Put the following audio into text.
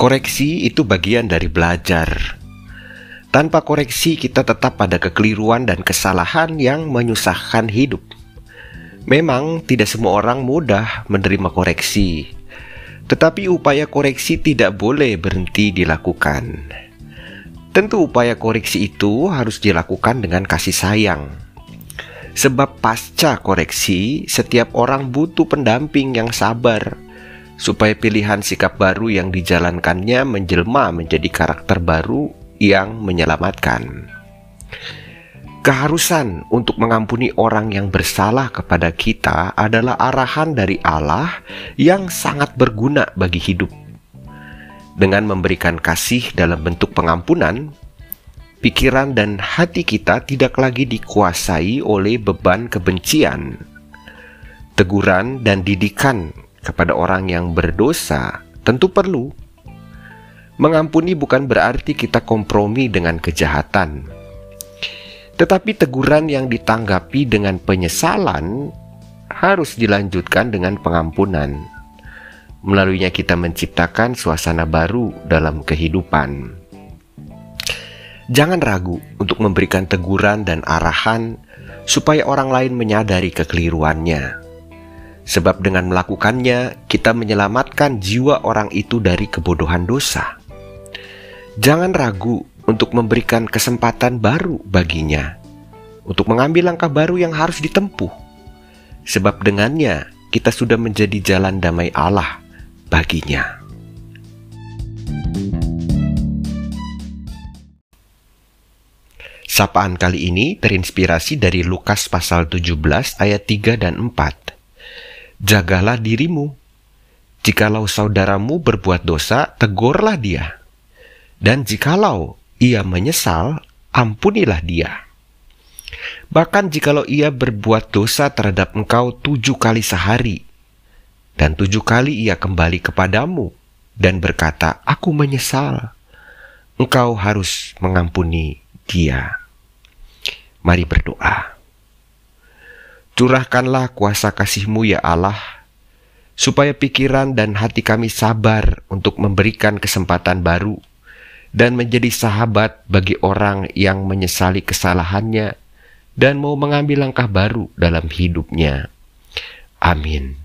Koreksi itu bagian dari belajar. Tanpa koreksi, kita tetap pada kekeliruan dan kesalahan yang menyusahkan hidup. Memang, tidak semua orang mudah menerima koreksi, tetapi upaya koreksi tidak boleh berhenti dilakukan. Tentu, upaya koreksi itu harus dilakukan dengan kasih sayang, sebab pasca koreksi, setiap orang butuh pendamping yang sabar supaya pilihan sikap baru yang dijalankannya menjelma menjadi karakter baru yang menyelamatkan. Keharusan untuk mengampuni orang yang bersalah kepada kita adalah arahan dari Allah yang sangat berguna bagi hidup. Dengan memberikan kasih dalam bentuk pengampunan, pikiran dan hati kita tidak lagi dikuasai oleh beban kebencian. Teguran dan didikan kepada orang yang berdosa tentu perlu. Mengampuni bukan berarti kita kompromi dengan kejahatan, tetapi teguran yang ditanggapi dengan penyesalan harus dilanjutkan dengan pengampunan. Melaluinya, kita menciptakan suasana baru dalam kehidupan. Jangan ragu untuk memberikan teguran dan arahan supaya orang lain menyadari kekeliruannya sebab dengan melakukannya kita menyelamatkan jiwa orang itu dari kebodohan dosa. Jangan ragu untuk memberikan kesempatan baru baginya, untuk mengambil langkah baru yang harus ditempuh, sebab dengannya kita sudah menjadi jalan damai Allah baginya. Sapaan kali ini terinspirasi dari Lukas pasal 17 ayat 3 dan 4 jagalah dirimu. Jikalau saudaramu berbuat dosa, tegurlah dia. Dan jikalau ia menyesal, ampunilah dia. Bahkan jikalau ia berbuat dosa terhadap engkau tujuh kali sehari, dan tujuh kali ia kembali kepadamu dan berkata, Aku menyesal. Engkau harus mengampuni dia. Mari berdoa. Curahkanlah kuasa kasih-Mu ya Allah, supaya pikiran dan hati kami sabar untuk memberikan kesempatan baru dan menjadi sahabat bagi orang yang menyesali kesalahannya dan mau mengambil langkah baru dalam hidupnya. Amin.